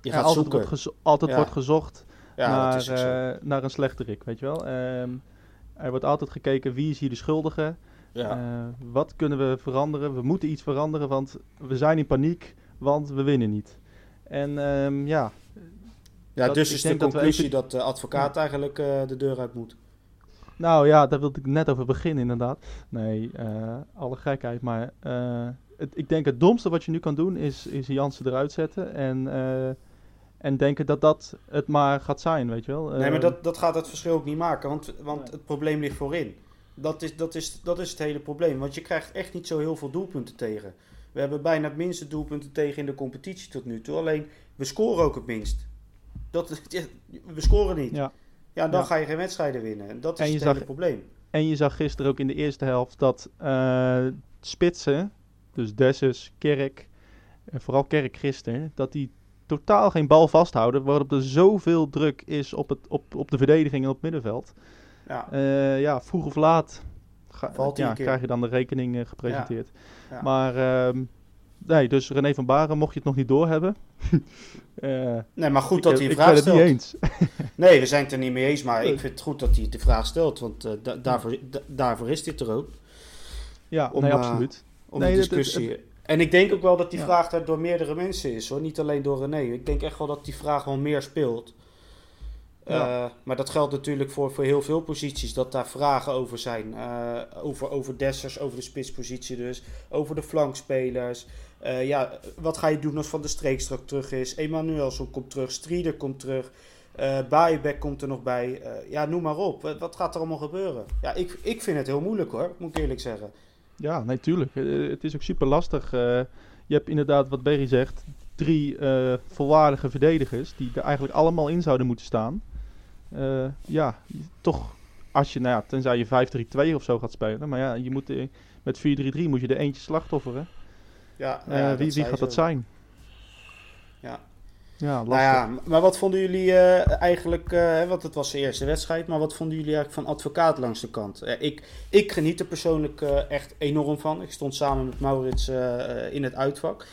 F: Je gaat
D: altijd,
F: zoeken.
D: wordt, gezo- altijd
F: Ja.
D: wordt gezocht
F: ja,
D: naar, naar een slechterik, weet je wel. Ehm, er wordt altijd gekeken wie is hier de schuldige.
F: Ja.
D: Wat kunnen we veranderen? We moeten iets veranderen, want we zijn in paniek, want we winnen niet. En ehm, ja,
F: Ja,
D: Dat-
F: dus is de
D: dat
F: conclusie
D: even-
F: dat de advocaat eigenlijk eh, de deur uit moet.
D: nou ja, daar wilde ik net over beginnen inderdaad. Nee, eh, alle gekheid, maar eh, het, ik denk het domste wat je nu kan doen is, is Jansen eruit zetten en, en denken dat dat het maar gaat zijn, weet je wel.
F: nee, maar dat, dat gaat het verschil ook niet maken, want, want het probleem ligt voorin. Dat is, dat, is, dat is het hele probleem, want je krijgt echt niet zo heel veel doelpunten tegen. We hebben bijna het minste doelpunten tegen in de competitie tot nu toe, alleen we scoren ook het minst. Dat, we scoren niet. Ja,
D: Ja.
F: dan
D: Ja.
F: ga je geen wedstrijden winnen. En dat is
D: En
F: het hele probleem.
D: En je zag gisteren ook in de eerste helft dat eh, spitsen, dus Dessus, Kerk, en vooral Kerk gisteren, dat die totaal geen bal vasthouden, waarop er zoveel druk is op, het, op, op de verdediging en op het middenveld.
F: Ja,
D: Eh, ja, vroeg of laat ga-
F: Valt
D: ja, krijg je dan de rekening eh, gepresenteerd.
F: Ja.
D: Maar ehm, nee, dus René van Baren, mocht je het nog niet doorhebben. eh
F: nee, maar goed
D: ik,
F: dat hij
D: ik
F: vraag
D: ben het
F: stelt.
D: niet eens.
F: Nee, we zijn het er niet mee eens, maar ik vind het goed dat hij de vraag stelt, want eh, da- daarvoor, da- daarvoor is dit er ook.
D: Ja,
F: Om,
D: nee, absoluut.
F: om
D: Nee,
F: de discussie. en ik denk ook wel dat die vraag daar door meerdere mensen is hoor, niet alleen door René. Ik denk echt wel dat die vraag wel meer speelt.
D: Ja.
F: Eh, maar dat geldt natuurlijk voor, voor heel veel posities, dat daar vragen over zijn. Eh, over, over Dessers, over de spitspositie dus, over de flankspelers. Eh, ja, wat ga je doen als Van de Streek straks terug is? Emanuelson komt terug, Strieder komt terug, Baaienbeck komt er nog bij. Ja, noem maar op. Wat, wat gaat er allemaal gebeuren? Ja, ik, ik vind het heel moeilijk hoor, moet ik eerlijk zeggen.
D: Ja, nee, tuurlijk. Eh, het is ook super lastig. Je hebt inderdaad, wat Berry zegt, drie volwaardige verdedigers die er eigenlijk allemaal in zouden moeten staan. Eh, ja, toch, als je, nou ja, tenzij je 5-3-2 of zo gaat spelen. Maar ja, je moet, eh, met 4-3-3 moet je er eentje slachtofferen.
F: Ja,
D: Eh,
F: ja,
D: wie wie gaat dat zijn?
F: Ja.
D: Ja, lastig.
F: Nou ja, maar wat vonden jullie eigenlijk, hè, want het was de eerste wedstrijd, maar wat vonden jullie eigenlijk van advocaat langs de kant? Ik, ik geniet er persoonlijk echt enorm van. Ik stond samen met Maurits in het uitvak.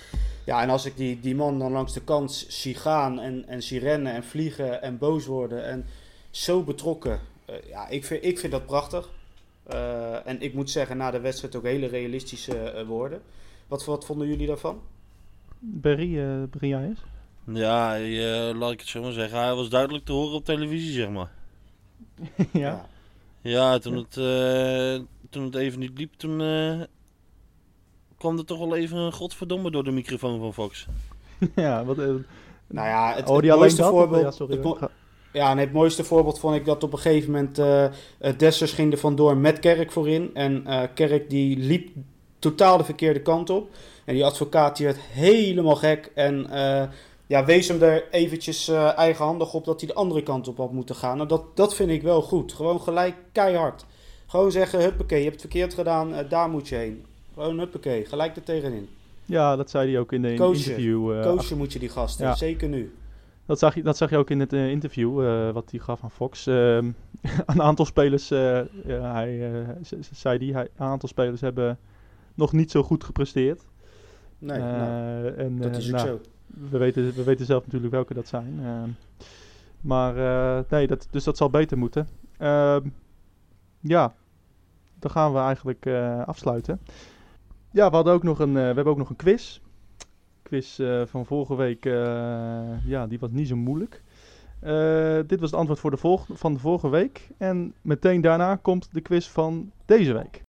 F: Ja, en als ik die, die man dan langs de kant zie gaan en, en zie rennen en vliegen en boos worden en zo betrokken, eh, ja, ik vind, ik vind dat prachtig. Eh, en ik moet zeggen, na de wedstrijd ook hele realistische eh, woorden. Wat, wat vonden jullie daarvan?
D: Berry, jij eens?
E: Ja, eh, laat ik het zo maar zeggen. Hij was duidelijk te horen op televisie, zeg maar.
D: ja.
E: Ja, toen het, eh, toen het even niet liep, toen eh, kwam er toch wel even een godverdomme door de microfoon van Fox.
D: ja, wat... eh,
F: Nou ja, het,
D: oh,
F: het
D: die alleen
F: mooiste
D: dat?
F: Voorbeeld...
D: Ja, sorry.
F: het mo- Ja, en het mooiste voorbeeld vond ik dat op een gegeven moment eh, Dessers ging er vandoor met Kerk voorin. En eh, Kerk die liep totaal de verkeerde kant op. En die advocaat die werd helemaal gek. En eh, ja, wees hem er eventjes eh, eigenhandig op dat hij de andere kant op had moeten gaan. En dat, dat vind ik wel goed. Gewoon gelijk keihard. Gewoon zeggen, huppakee, je hebt het verkeerd gedaan, daar moet je heen. Gewoon huppakee, gelijk er tegenin.
D: Ja, dat zei hij ook in de
F: Coachen.
D: interview.
F: Coachen moet je die gasten,
D: ja.
F: zeker nu.
D: Dat zag, je, dat zag je ook in het eh, interview eh, wat hij gaf aan Fox. Ehm, een aantal spelers, eh, hij, zei die, hij, een aantal spelers hebben nog niet zo goed gepresteerd.
F: Nee, nou,
D: en,
F: dat is ook
D: nou,
F: zo.
D: We weten, we weten zelf natuurlijk welke dat zijn. Ehm, maar nee, dat, dus dat zal beter moeten. Ehm, ja, dan gaan we eigenlijk afsluiten. Ja, we, hadden ook nog een, we hebben ook nog een quiz. Quiz eh, van vorige week, eh, ja, die was niet zo moeilijk. Eh, dit was het antwoord voor de volg- van de vorige week. En meteen daarna komt de quiz van deze week.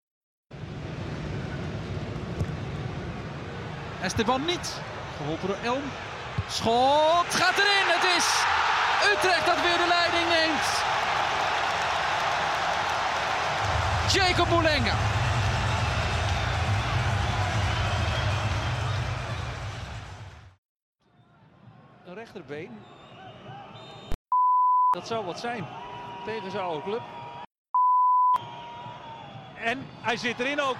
B: Esteban niet. Geholpen door Elm. Schot gaat erin. Het is Utrecht dat weer de leiding neemt. Jacob Moulenga. Dat zou wat zijn. Tegen zijn oude club. En hij zit erin ook.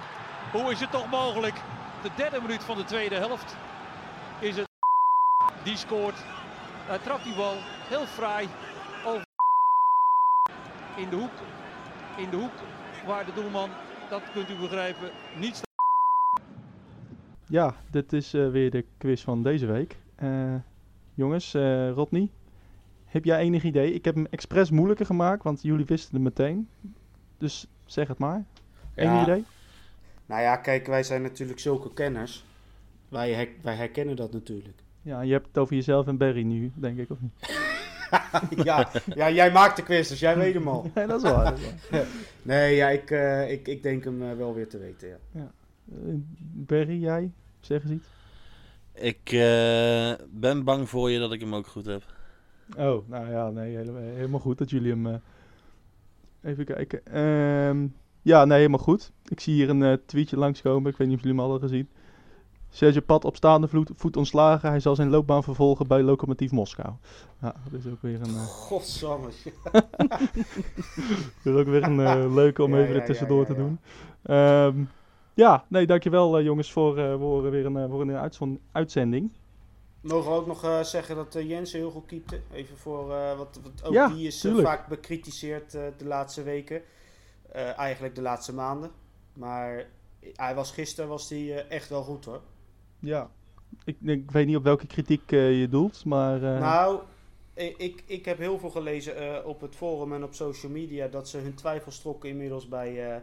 B: Hoe is het toch mogelijk? De derde minuut van de tweede helft is het. Die scoort. Hij trapt die bal heel fraai over in de hoek. In de hoek waar de doelman, dat kunt u begrijpen, niet.
D: Ja, dit is eh, weer de quiz van deze week. Eh, jongens, eh Rodney, heb jij enig idee? Ik heb hem expres moeilijker gemaakt, want jullie wisten het meteen. Dus zeg het maar. Enig
F: Ja.
D: idee?
F: Nou ja, kijk, wij zijn natuurlijk zulke kenners. Wij, her- wij herkennen dat natuurlijk.
D: Ja, je hebt het over jezelf en Barry nu, denk ik, of niet?
F: ja, ja, jij maakt de quiz, dus jij weet hem al.
D: Nee, dat is waar. dat is waar.
F: Nee, ja, ik, eh, ik, ik denk hem eh, wel weer te weten, ja.
D: Eh, Barry, jij? Zeg eens iets.
E: Ik eh, ben bang voor je dat ik hem ook goed heb.
D: Oh, nou ja, nee, helemaal, helemaal goed dat jullie hem... eh, even kijken. Ehm, ja, nee, helemaal goed. Ik zie hier een eh, tweetje langskomen. Ik weet niet of jullie hem al hadden gezien. Sergio Pad op staande voet, voet ontslagen. Hij zal zijn loopbaan vervolgen bij Lokomotief Moskou. Ja, dat is ook weer een, eh,
F: Godsamme.
D: dat is ook weer een leuke om
F: Ja,
D: even
F: ja,
D: er tussendoor
F: ja, ja,
D: te doen. Ehm, ja, nee, dankjewel eh, jongens voor, eh, voor weer een, eh, voor een uitzon- uitzending.
F: Mogen we ook nog eh, zeggen dat eh, Jensen heel goed keepte? Even voor, eh, wat, wat ook
D: Ja,
F: die is eh, vaak bekritiseerd eh, de laatste weken. Eh, eigenlijk de laatste maanden. Maar hij was, gisteren was hij eh, echt wel goed hoor.
D: Ja. Ik, ik weet niet op welke kritiek eh, je doelt, maar... eh,
F: Nou, ik, ik, heb heel veel gelezen eh, op het forum en op social media dat ze hun twijfels trokken inmiddels bij, eh,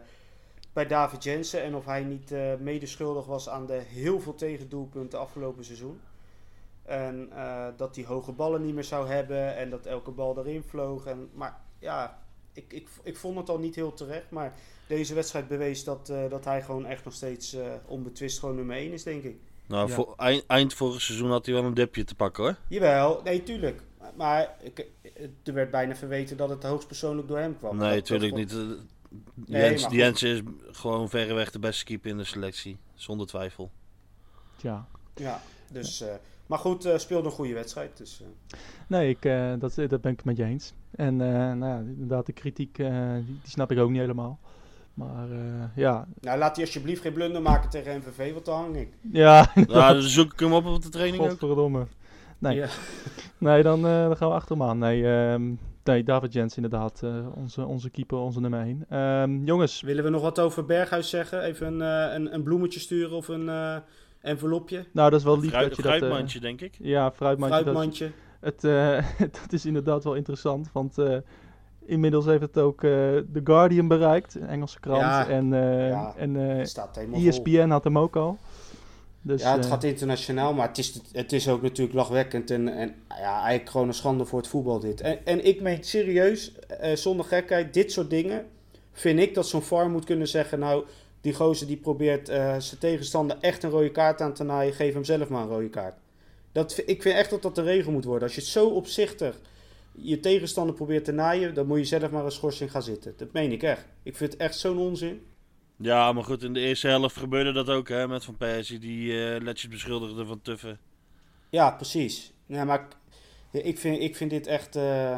F: bij David Jensen. En of hij niet eh medeschuldig was aan de heel veel tegendoelpunten afgelopen seizoen. En eh, dat hij hoge ballen niet meer zou hebben. En dat elke bal erin vloog. En, maar ja, ik, ik, ik vond het al niet heel terecht. Maar deze wedstrijd bewees dat, eh, dat hij gewoon echt nog steeds eh, onbetwist gewoon nummer 1 is, denk ik.
E: Nou,
D: Ja.
E: voor, eind, eind vorig seizoen had hij wel een dipje te pakken hoor.
F: Jawel, nee, tuurlijk. Maar ik, er werd bijna verweten dat het hoogstpersoonlijk door hem kwam.
E: nee, natuurlijk niet.
F: Nee,
E: Jens. Jensen is gewoon verreweg de beste keeper in de selectie. Zonder twijfel.
D: Tja.
F: Ja, dus... eh, maar goed, eh, speelde een goede wedstrijd. Dus, eh,
D: Nee, ik, eh, dat, dat ben ik met je eens. En eh, nou ja, inderdaad, de kritiek, eh, die, die snap ik ook niet helemaal. Maar eh, ja,
F: nou, laat hij alsjeblieft geen blunder maken tegen MVV, want dan hang ik.
D: ja,
E: Nou, dan zoek ik hem op op de training ook.
D: godverdomme. Nee,
F: Ja.
D: nee dan, eh, dan gaan we achter hem aan. Nee, ehm, nee David Jens inderdaad, eh, onze, onze keeper, onze nummer 1. Ehm, jongens,
F: Willen we nog wat over Berghuis zeggen? Even een, eh, een, een bloemetje sturen of een eh, envelopje?
D: nou dat is wel lief
E: Fruit,
D: dat je dat... eh,
E: fruitmandje, denk ik.
D: ja, fruitmandje. dat
F: Fruitmandje.
D: Het, eh, dat is inderdaad wel interessant, want eh, inmiddels heeft het ook eh The Guardian bereikt, een Engelse krant.
F: Ja,
D: en eh,
F: ja.
D: en eh,
F: Het staat helemaal vol.
D: ESPN had hem ook al. Dus,
F: ja, het
D: eh,
F: gaat internationaal, maar het is, het is ook natuurlijk lachwekkend en, en ja, eigenlijk gewoon een schande voor het voetbal dit. En, en ik meen serieus, eh, zonder gekheid, dit soort dingen vind ik dat zo'n VAR moet kunnen zeggen, nou, die gozer die probeert eh, zijn tegenstander echt een rode kaart aan te naaien, geef hem zelf maar een rode kaart. Dat, ik vind echt dat dat de regel moet worden. Als je zo opzichtig je tegenstander probeert te naaien, dan moet je zelf maar een schorsing gaan zitten. Dat meen ik echt. Ik vind het echt zo'n onzin.
E: Ja, maar goed, in de eerste helft gebeurde dat ook hè, met Van Persie. Die eh Letjes beschuldigde van tuffen.
F: Ja, precies. Ja, maar ik- vind, ik vind dit echt. eh,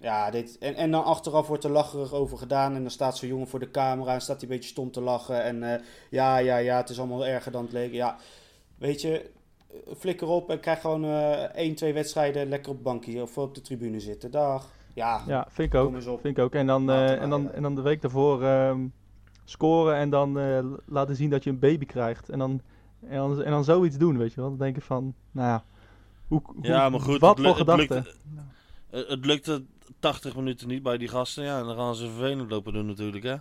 F: ja, dit, en, en dan achteraf wordt er lacherig over gedaan. En dan staat zo'n jongen voor de camera en staat hij een beetje stom te lachen. En eh, ja, ja, ja, het is allemaal erger dan het leek. Ja, weet je, flikker op en krijg gewoon eh één, twee wedstrijden lekker op het bankje of op de tribune zitten. Dag. Ja,
D: ja, vind ik ook.
F: kom eens op.
D: Vind ik ook. En dan, eh, en dan, en dan de week daarvoor ehm, scoren en dan eh, laten zien dat je een baby krijgt. En dan, en, dan, en dan zoiets doen, weet je wel. Dan denk ik van, nou ja, hoe, hoe,
E: Ja, maar goed,
D: wat
E: het,
D: voor
E: het,
D: gedachten.
E: eh, het lukte 80 minuten niet bij die gasten. Ja, en dan gaan ze vervelend lopen doen natuurlijk, hè.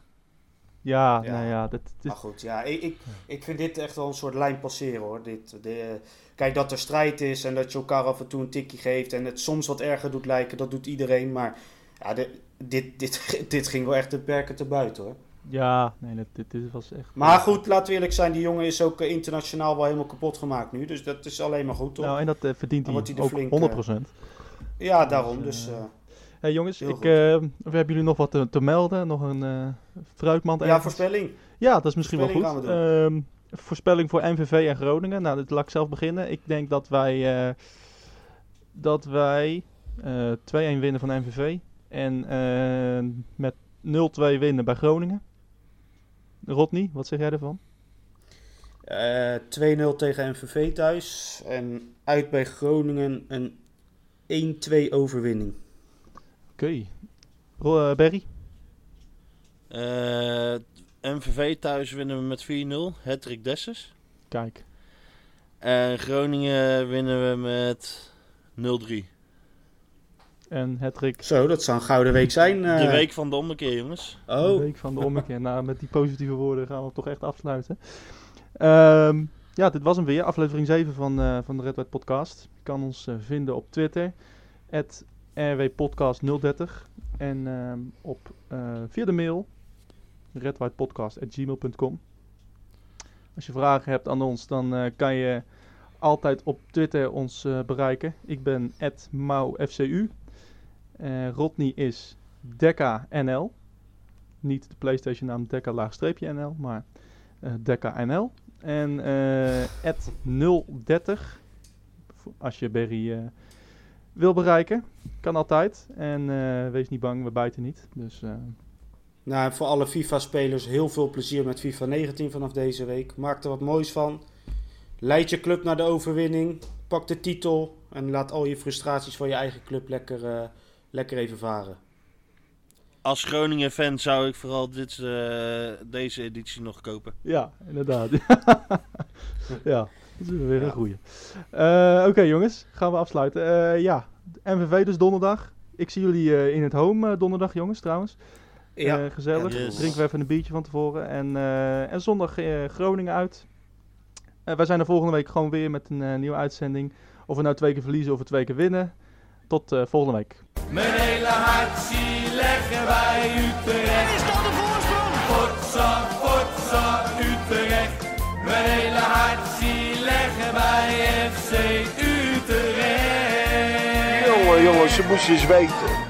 D: Ja,
F: Ja.
D: nou ja, dat, dat
F: Maar goed, ja, ik, ik, ik vind dit echt wel een soort lijn passeren hoor. Dit, de, kijk, dat er strijd is en dat je elkaar af en toe een tikje geeft en het soms wat erger doet lijken, dat doet iedereen. Maar ja, de, dit, dit, dit ging wel echt de perken te buiten hoor.
D: Ja, nee, dat, dit, dit was echt...
F: Maar goed, laten we eerlijk zijn, die jongen is ook eh, internationaal wel helemaal kapot gemaakt nu. Dus dat is alleen maar goed toch?
D: Nou, en dat eh, verdient hij ook
F: flink,
D: 100%.
F: ja, daarom.
D: dus,
F: Dus
D: eh,
F: eh,
D: Hey jongens, ik, eh, hebben jullie nog wat te, te melden? Nog een eh fruitmand
F: ja,
D: ergens?
F: voorspelling.
D: Ja, dat is misschien wel goed. Ehm, voorspelling voor MVV en Groningen. Nou, dat laat ik zelf beginnen. Ik denk dat wij, eh, dat wij eh 2-1 winnen van MVV. En eh, met 0-2 winnen bij Groningen. Rodney, wat zeg jij ervan?
F: Eh 2-0 tegen MVV thuis en uit bij Groningen een 1-2 overwinning.
D: Oké. Ro- eh, Berry?
E: Eh, MVV thuis winnen we met 4-0. Hattrick Dessus.
D: Kijk.
E: En Groningen winnen we met 0-3.
D: En Hattrick.
F: Zo, dat zou een gouden week zijn. eh.
E: De week van de ommekeer, jongens.
D: De
F: Oh,
D: week van de ommekeer. nou, met die positieve woorden gaan we toch echt afsluiten. Ehm, ja, dit was hem weer. Aflevering 7 van, eh, van de Red White Podcast. Je kan ons eh, vinden op Twitter. rwpodcast030. En ehm, op, eh, via de mail. redwhitepodcast.gmail.com Als je vragen hebt aan ons, dan eh, kan je altijd op Twitter ons eh, bereiken. Ik ben @maufcu. Eh Rodney is DekkaNL. Niet de PlayStation naam Dekka laagstreepje NL, maar eh Dekka NL. En eh 030, voor- als je Berry eh, wil bereiken, kan altijd. En eh, wees niet bang, we bijten niet. Dus eh,
F: nou, voor alle FIFA-spelers heel veel plezier met FIFA 19 vanaf deze week. Maak er wat moois van. Leid je club naar de overwinning. Pak de titel. En laat al je frustraties van je eigen club lekker, eh, lekker even varen.
E: Als Groningen-fan zou ik vooral dit, eh, deze editie nog kopen.
D: ja, inderdaad. ja, dat is weer een goeie. Eh, Oké jongens, gaan we afsluiten. Eh, ja, MVV dus donderdag. Ik zie jullie eh, in het home eh, donderdag jongens trouwens.
F: Ja,
D: gezellig.
E: Yes.
D: Drinken we even een biertje van tevoren. En, eh, en zondag eh, Groningen uit. Eh, wij zijn er volgende week gewoon weer met een eh, nieuwe uitzending of we nou twee keer verliezen of we twee keer winnen. Tot eh, volgende week.
A: Mijn hele hart zie leggen wij Utrecht. Is dat de voorsprong? Potsa, potsa, Utrecht. Mijn hele hart zie leggen wij FC Utrecht.
C: Jongen, jongens, ze moesten eens weten.